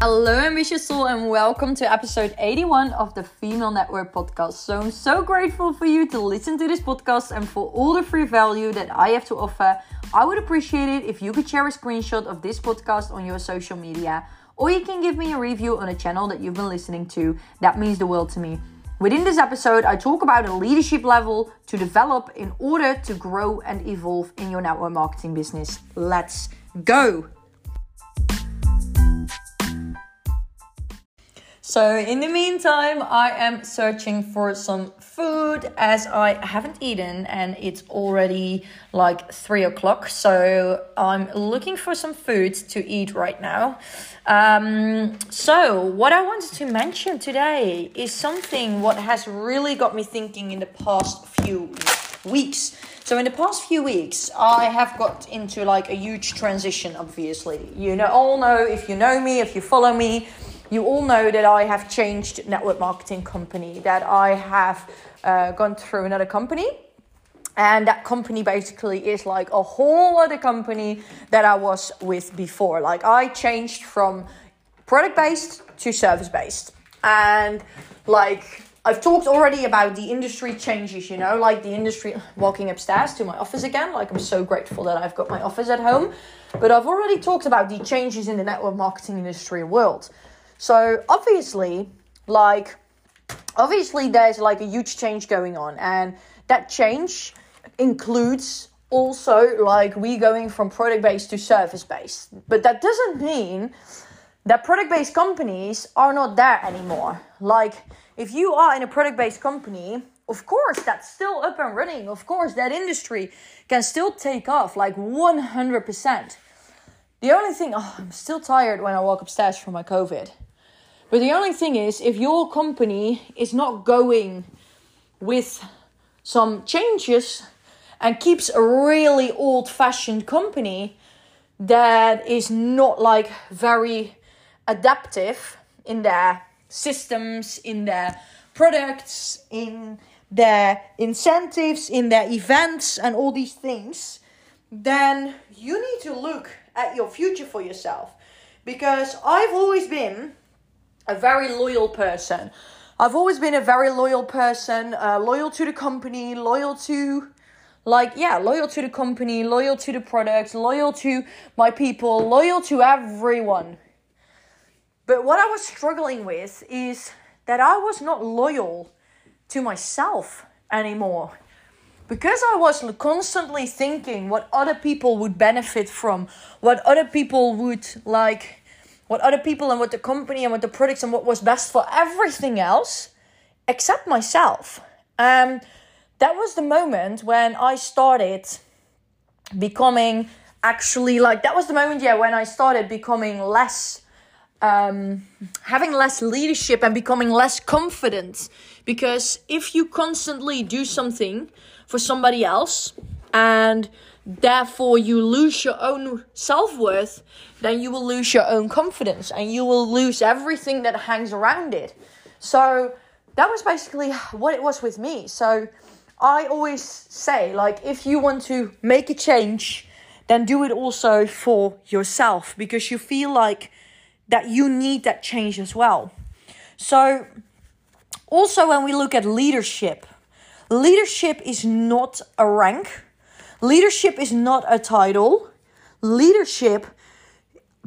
Hello, ambitious soul, and welcome to episode 81 of the Female Network podcast. So, I'm so grateful for you to listen to this podcast and for all the free value that I have to offer. I would appreciate it if you could share a screenshot of this podcast on your social media, or you can give me a review on a channel that you've been listening to. That means the world to me. Within this episode, I talk about a leadership level to develop in order to grow and evolve in your network marketing business. Let's go! So, in the meantime, I am searching for some food as I haven't eaten and it's already like three o'clock. So, I'm looking for some food to eat right now. Um, so, what I wanted to mention today is something what has really got me thinking in the past few weeks. So in the past few weeks, I have got into like a huge transition. Obviously, you know, all know if you know me, if you follow me, you all know that I have changed network marketing company, that I have uh, gone through another company. And that company basically is like a whole other company that I was with before. Like I changed from product based to service based. And like I've talked already about the industry changes, you know, like the industry walking upstairs to my office again. Like I'm so grateful that I've got my office at home. But I've already talked about the changes in the network marketing industry world. So obviously, like, obviously there's like a huge change going on, and that change includes also like we going from product based to service based. But that doesn't mean that product based companies are not there anymore. Like, if you are in a product based company, of course that's still up and running. Of course, that industry can still take off like 100%. The only thing, oh, I'm still tired when I walk upstairs from my COVID. But the only thing is, if your company is not going with some changes and keeps a really old fashioned company that is not like very adaptive in their systems, in their products, in their incentives, in their events, and all these things, then you need to look at your future for yourself. Because I've always been a very loyal person. I've always been a very loyal person, uh, loyal to the company, loyal to, like, yeah, loyal to the company, loyal to the products, loyal to my people, loyal to everyone. But what I was struggling with is that I was not loyal to myself anymore. Because I was constantly thinking what other people would benefit from, what other people would like what other people and what the company and what the products and what was best for everything else except myself. Um, that was the moment when I started becoming actually like that was the moment yeah when I started becoming less um, having less leadership and becoming less confident because if you constantly do something for somebody else and therefore you lose your own self-worth then you will lose your own confidence and you will lose everything that hangs around it. So that was basically what it was with me. So i always say like if you want to make a change then do it also for yourself because you feel like that you need that change as well. So also when we look at leadership leadership is not a rank Leadership is not a title. Leadership,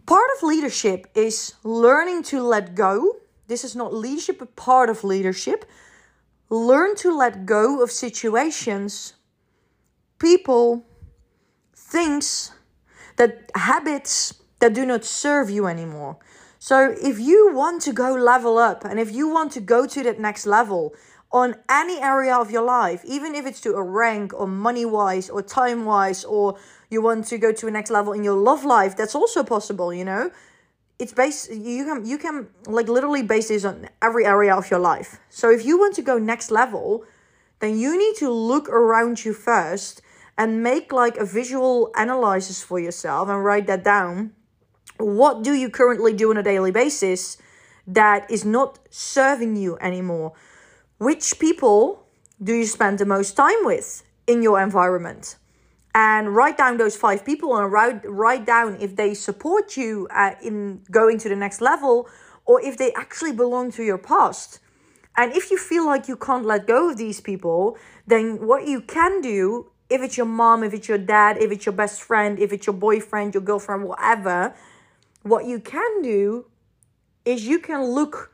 part of leadership is learning to let go. This is not leadership, but part of leadership. Learn to let go of situations, people, things, that habits that do not serve you anymore. So if you want to go level up and if you want to go to that next level, on any area of your life, even if it's to a rank or money wise or time wise, or you want to go to a next level in your love life, that's also possible, you know? It's based you can you can like literally base this on every area of your life. So if you want to go next level, then you need to look around you first and make like a visual analysis for yourself and write that down. What do you currently do on a daily basis that is not serving you anymore? Which people do you spend the most time with in your environment? and write down those five people and write, write down if they support you uh, in going to the next level or if they actually belong to your past. And if you feel like you can't let go of these people, then what you can do, if it's your mom, if it's your dad, if it's your best friend, if it's your boyfriend, your girlfriend, whatever, what you can do is you can look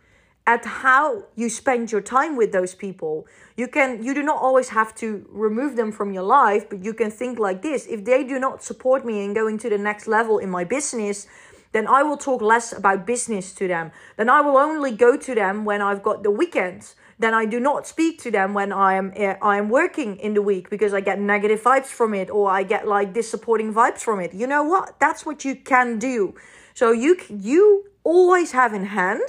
at how you spend your time with those people. You can you do not always have to remove them from your life, but you can think like this. If they do not support me in going to the next level in my business, then I will talk less about business to them. Then I will only go to them when I've got the weekends. Then I do not speak to them when I am uh, I am working in the week because I get negative vibes from it or I get like disappointing vibes from it. You know what? That's what you can do. So you you always have in hand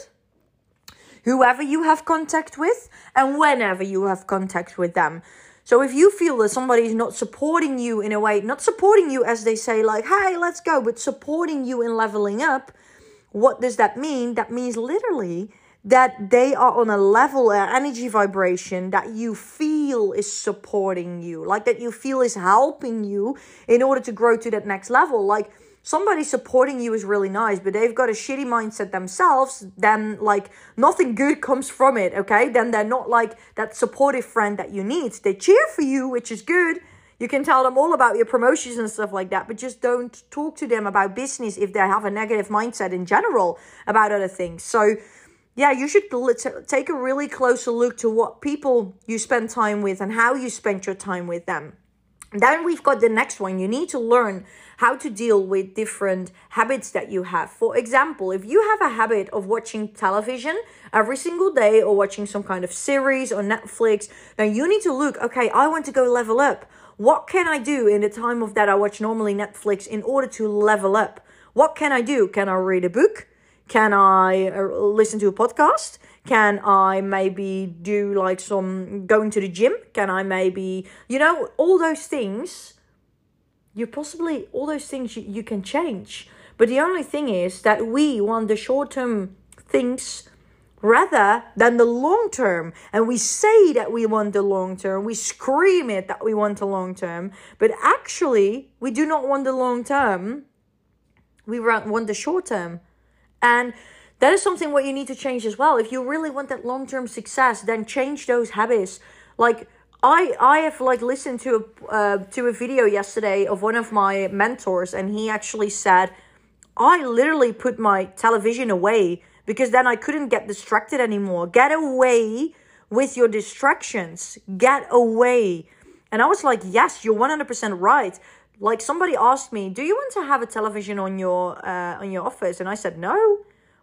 whoever you have contact with and whenever you have contact with them. So if you feel that somebody is not supporting you in a way, not supporting you as they say, like, hey, let's go, but supporting you in leveling up, what does that mean? That means literally that they are on a level, an energy vibration that you feel is supporting you, like that you feel is helping you in order to grow to that next level. Like, somebody supporting you is really nice, but they've got a shitty mindset themselves, then like nothing good comes from it, okay? Then they're not like that supportive friend that you need. They cheer for you, which is good. You can tell them all about your promotions and stuff like that, but just don't talk to them about business if they have a negative mindset in general about other things. So, yeah, you should take a really closer look to what people you spend time with and how you spend your time with them. Then we've got the next one. You need to learn how to deal with different habits that you have. For example, if you have a habit of watching television every single day or watching some kind of series or Netflix, then you need to look, okay, I want to go level up. What can I do in the time of that I watch normally Netflix in order to level up? What can I do? Can I read a book? Can I uh, listen to a podcast? Can I maybe do like some going to the gym? Can I maybe, you know, all those things you possibly all those things you, you can change. But the only thing is that we want the short term things rather than the long term and we say that we want the long term we scream it that we want the long term but actually we do not want the long term we want the short term and that is something what you need to change as well if you really want that long term success then change those habits like I I have like listened to a uh, to a video yesterday of one of my mentors, and he actually said, "I literally put my television away because then I couldn't get distracted anymore. Get away with your distractions. Get away." And I was like, "Yes, you're one hundred percent right." Like somebody asked me, "Do you want to have a television on your uh, on your office?" And I said, "No."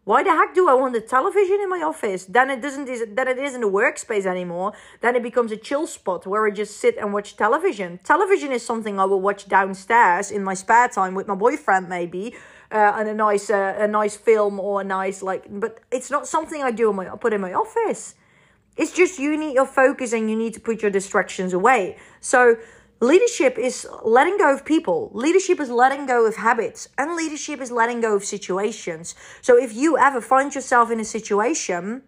Why the heck do I want a television in my office? Then it doesn't is then it isn't a workspace anymore. Then it becomes a chill spot where I just sit and watch television. Television is something I will watch downstairs in my spare time with my boyfriend maybe. Uh, and a nice uh, a nice film or a nice like but it's not something I do in my I put in my office. It's just you need your focus and you need to put your distractions away. So Leadership is letting go of people. Leadership is letting go of habits. And leadership is letting go of situations. So if you ever find yourself in a situation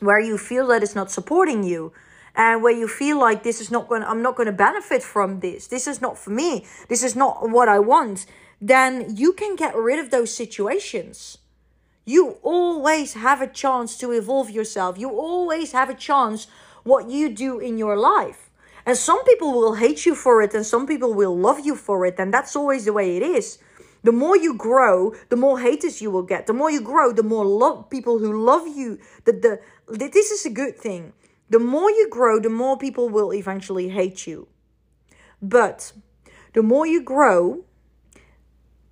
where you feel that it's not supporting you, and where you feel like this is not going I'm not going to benefit from this. This is not for me. This is not what I want. Then you can get rid of those situations. You always have a chance to evolve yourself. You always have a chance what you do in your life. And some people will hate you for it and some people will love you for it. And that's always the way it is. The more you grow, the more haters you will get. The more you grow, the more love people who love you. The, the, this is a good thing. The more you grow, the more people will eventually hate you. But the more you grow,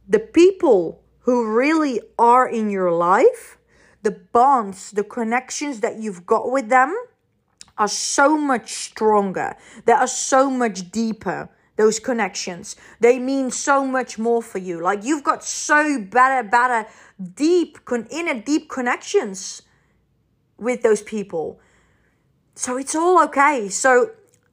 the people who really are in your life, the bonds, the connections that you've got with them, are so much stronger. They are so much deeper. Those connections, they mean so much more for you. Like you've got so better, better, deep, con- inner deep connections with those people. So it's all okay. So,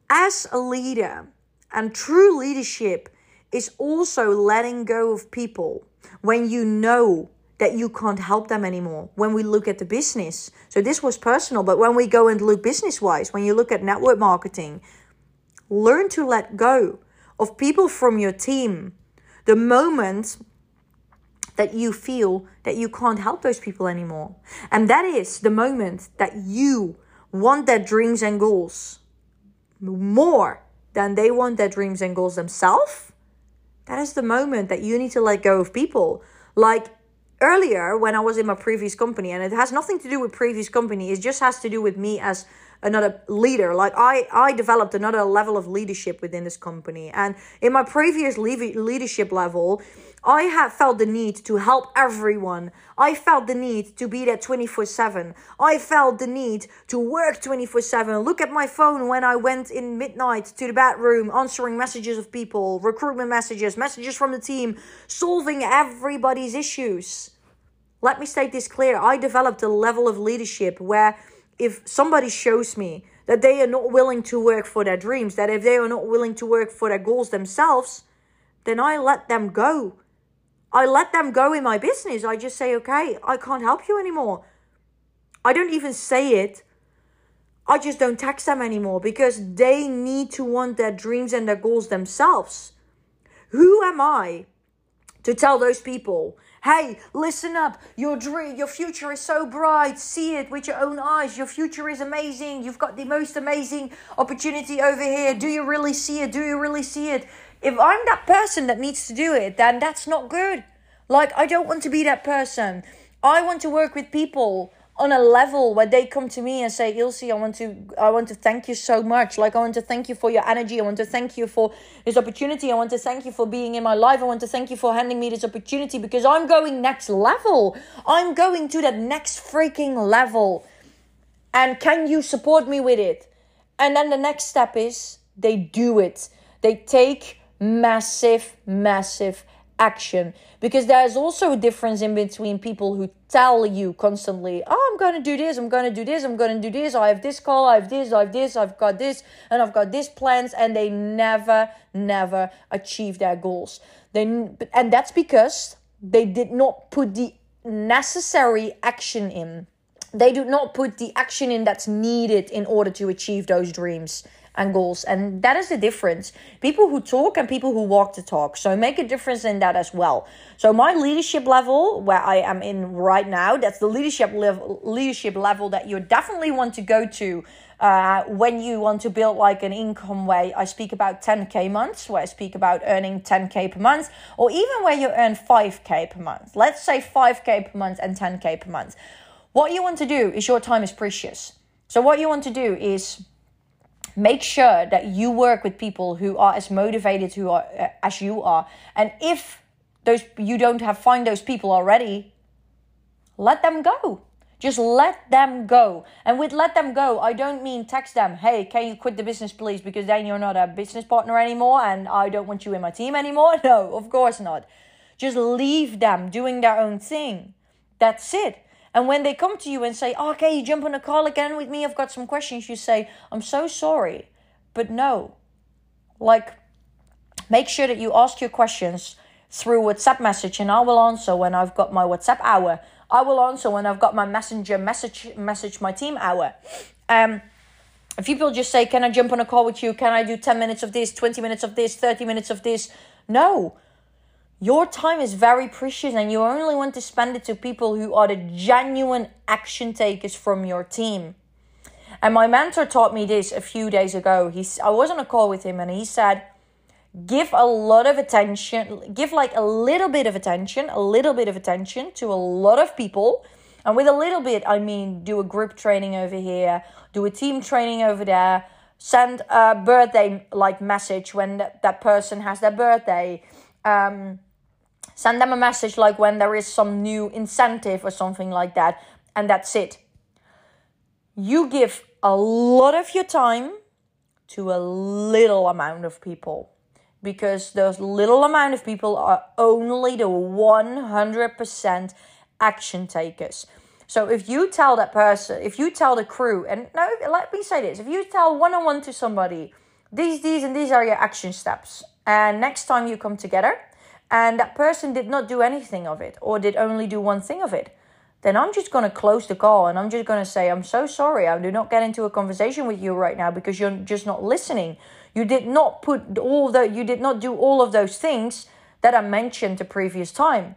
as a leader, and true leadership is also letting go of people when you know that you can't help them anymore when we look at the business. So this was personal, but when we go and look business wise, when you look at network marketing, learn to let go of people from your team the moment that you feel that you can't help those people anymore. And that is the moment that you want their dreams and goals more than they want their dreams and goals themselves. That is the moment that you need to let go of people. Like earlier when I was in my previous company, and it has nothing to do with previous company, it just has to do with me as another leader. Like i i developed another level of leadership within this company and in my previous leadership level i have felt the need to help everyone. I felt the need to be there 24/7 i felt the need to work 24/7 look at my phone when i went in midnight to the bedroom answering messages of people recruitment messages messages from the team solving everybody's issues. Let me state this clear. I developed a level of leadership where if somebody shows me that they are not willing to work for their dreams, that if they are not willing to work for their goals themselves, then I let them go. I let them go in my business. I just say, okay, I can't help you anymore. I don't even say it. I just don't text them anymore because they need to want their dreams and their goals themselves. Who am I to tell those people Hey, listen up. Your dream, your future is so bright. See it with your own eyes. Your future is amazing. You've got the most amazing opportunity over here. Do you really see it? Do you really see it? If I'm that person that needs to do it, then that's not good. Like, I don't want to be that person. I want to work with people on a level where they come to me and say, Ilse, I want to I want to thank you so much. Like I want to thank you for your energy. I want to thank you for this opportunity. I want to thank you for being in my life. I want to thank you for handing me this opportunity because I'm going next level. I'm going to that next freaking level. And can you support me with it? And then the next step is they do it. They take massive, massive action. Because there's also a difference in between people who tell you constantly oh i'm going to do this i'm going to do this i'm going to do this i have this call i have this i have this i've got this and i've got these plans and they never never achieve their goals. They and that's because they did not put the necessary action in. They do not put the action in that's needed in order to achieve those dreams and goals. And that is the difference. People who talk and people who walk the talk. So make a difference in that as well. So my leadership level where I am in right now, that's the leadership level leadership level that you definitely want to go to uh, when you want to build like an income where I speak about 10k months, where I speak about earning 10k per month, or even where you earn 5k per month. Let's say 5k per month and 10k per month. What you want to do is your time is precious. So what you want to do is make sure that you work with people who are as motivated who are uh, as you are. And if those you don't have find those people already let them go. Just let them go. And with let them go i don't mean text them hey can you quit the business please? Because then you're not a business partner anymore and i don't want you in my team anymore. No of course not. Just leave them doing their own thing. That's it and when they come to you and say, oh, okay, you jump on a call again with me, I've got some questions, you say, I'm so sorry. But no. Like, make sure that you ask your questions through WhatsApp message and I will answer when I've got my WhatsApp hour. I will answer when I've got my messenger message message my team hour. Um if people just say, Can I jump on a call with you? Can I do 10 minutes of this, 20 minutes of this, 30 minutes of this? No. Your time is very precious and you only want to spend it to people who are the genuine action takers from your team. And my mentor taught me this a few days ago. He's I was on a call with him and he said, give a lot of attention, give like a little bit of attention, a little bit of attention to a lot of people. And with a little bit, I mean do a group training over here, do a team training over there, send a birthday like message when that, that person has their birthday. Um, Send them a message like when there is some new incentive or something like that, and that's it. You give a lot of your time to a little amount of people because those little amount of people are only the 100% action takers. So if you tell that person, if you tell the crew, and no, let me say this: if you tell one on one to somebody, these, these, and these are your action steps, and next time you come together, and that person did not do anything of it or did only do one thing of it, then I'm just going to close the call and I'm just going to say, I'm so sorry. I do not get into a conversation with you right now because you're just not listening. you did not put all the you did not do all of those things that I mentioned the previous time.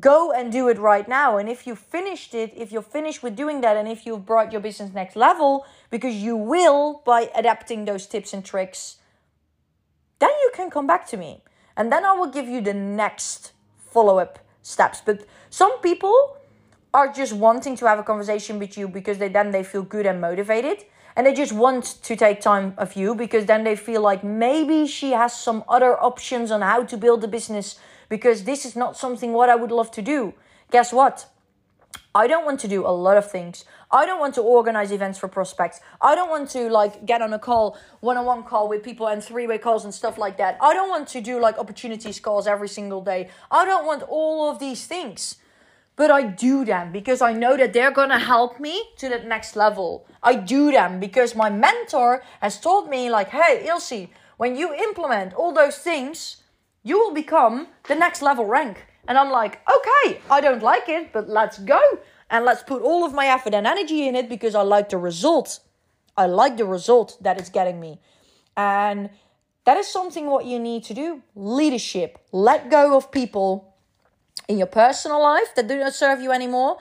Go and do it right now. And if you finished it, if you're finished with doing that, and if you've brought your business next level, because you will by adapting those tips and tricks, then you can come back to me. And then I will give you the next follow up steps. But some people are just wanting to have a conversation with you because they then they feel good and motivated and they just want to take time of you because then they feel like maybe she has some other options on how to build a business because this is not something what I would love to do. Guess what? I don't want to do a lot of things. I don't want to organize events for prospects. I don't want to like get on a call, one-on-one call with people and three-way calls and stuff like that. I don't want to do like opportunities calls every single day. I don't want all of these things. But I do them because I know that they're gonna help me to that next level. I do them because my mentor has told me, like, hey, Ilse, when you implement all those things, you will become the next level rank. And I'm like, okay, I don't like it, but let's go. And let's put all of my effort and energy in it because I like the result. I like the result that it's getting me. And that is something what you need to do. Leadership. Let go of people in your personal life that do not serve you anymore,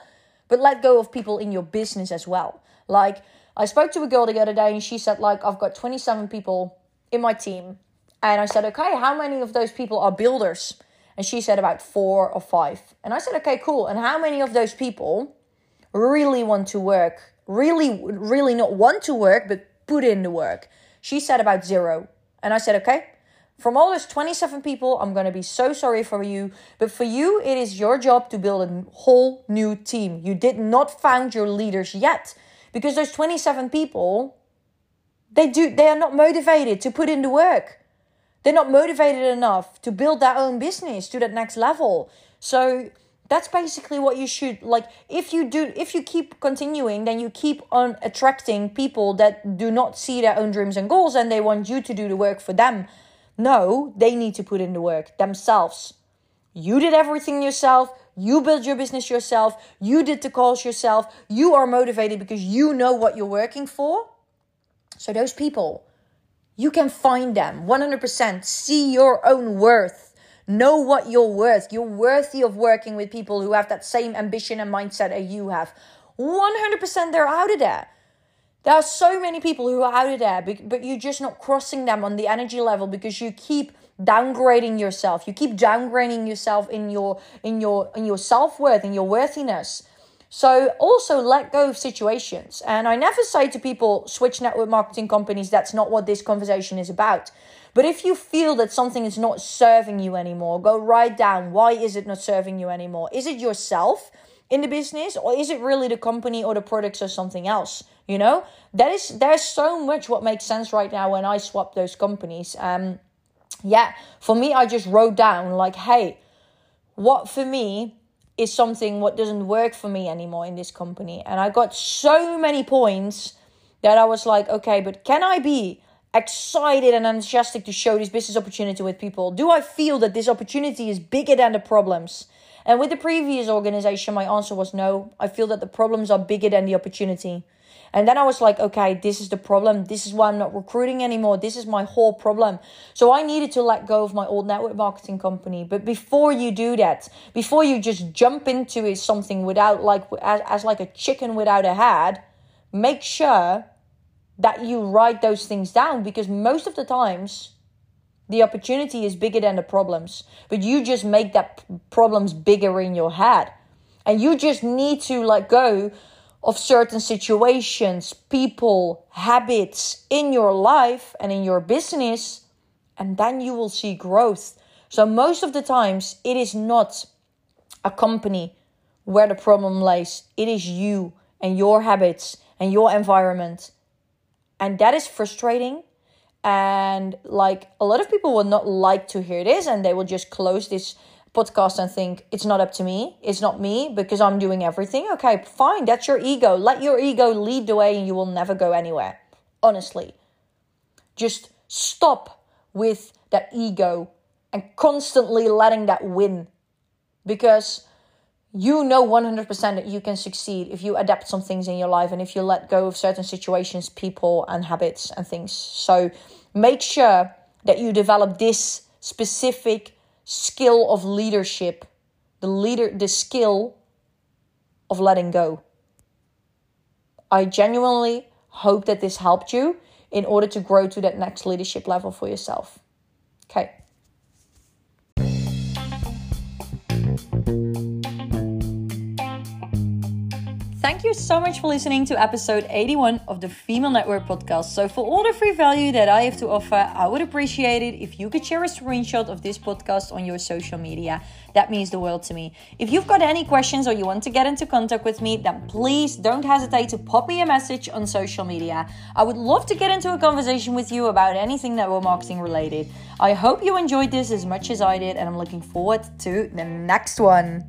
but let go of people in your business as well. Like I spoke to a girl the other day and she said like I've got 27 people in my team. And I said, "Okay, how many of those people are builders?" And she said about 4 or 5. And I said, "Okay, cool. And how many of those people really want to work? Really really not want to work, but put in the work?" She said about 0. And I said, "Okay, from all those 27 people, I'm going to be so sorry for you. But for you, it is your job to build a whole new team. You did not found your leaders yet. Because those 27 people, they do they are not motivated to put in the work. They're not motivated enough to build their own business to that next level. So that's basically what you should like if you do if you keep continuing then you keep on attracting people that do not see their own dreams and goals and they want you to do the work for them no, they need to put in the work themselves. You did everything yourself. You built your business yourself. You did the calls yourself. You are motivated because you know what you're working for. So, those people, you can find them 100%. See your own worth. Know what you're worth. You're worthy of working with people who have that same ambition and mindset as you have. 100% they're out of there. There are so many people who are out of there, but you're just not crossing them on the energy level because you keep downgrading yourself. You keep downgrading yourself in your in your in your self worth in your worthiness. So also let go of situations. And I never say to people switch network marketing companies. That's not what this conversation is about. But if you feel that something is not serving you anymore, go write down why is it not serving you anymore? Is it yourself in the business or is it really the company or the products or something else? You know, that is there's so much what makes sense right now when I swap those companies. Um, yeah, for me, I just wrote down like, hey, what for me is something what doesn't work for me anymore in this company, and I got so many points that I was like, okay, but can I be excited and enthusiastic to show this business opportunity with people? Do I feel that this opportunity is bigger than the problems? And with the previous organization, my answer was no. I feel that the problems are bigger than the opportunity. And then I was like, okay, this is the problem. This is why I'm not recruiting anymore. This is my whole problem. So I needed to let go of my old network marketing company. But before you do that, before you just jump into something without like as, as like a chicken without a head, make sure that you write those things down because most of the times the opportunity is bigger than the problems. But you just make that problems bigger in your head. And you just need to let go of certain situations, people, habits in your life and in your business, and then you will see growth. So, most of the times, it is not a company where the problem lies it is you and your habits and your environment. And that is frustrating. And like a lot of people will not like to hear this and they will just close this podcast and think it's not up to me, it's not me because I'm doing everything. Okay, fine, that's your ego. Let your ego lead the way and you will never go anywhere. Honestly. Just stop with that ego and constantly letting that win because you know 100% that you can succeed if you adapt some things in your life and if you let go of certain situations, people, and habits and things. So, make sure that you develop this specific skill of leadership, the leader the skill of letting go. I genuinely hope that this helped you in order to grow to that next leadership level for yourself. Okay. Thank you so much for listening to episode 81 of the Female Network podcast. So, for all the free value that I have to offer, I would appreciate it if you could share a screenshot of this podcast on your social media. That means the world to me. If you've got any questions or you want to get into contact with me, then please don't hesitate to pop me a message on social media. I would love to get into a conversation with you about anything network marketing related. I hope you enjoyed this as much as I did, and I'm looking forward to the next one.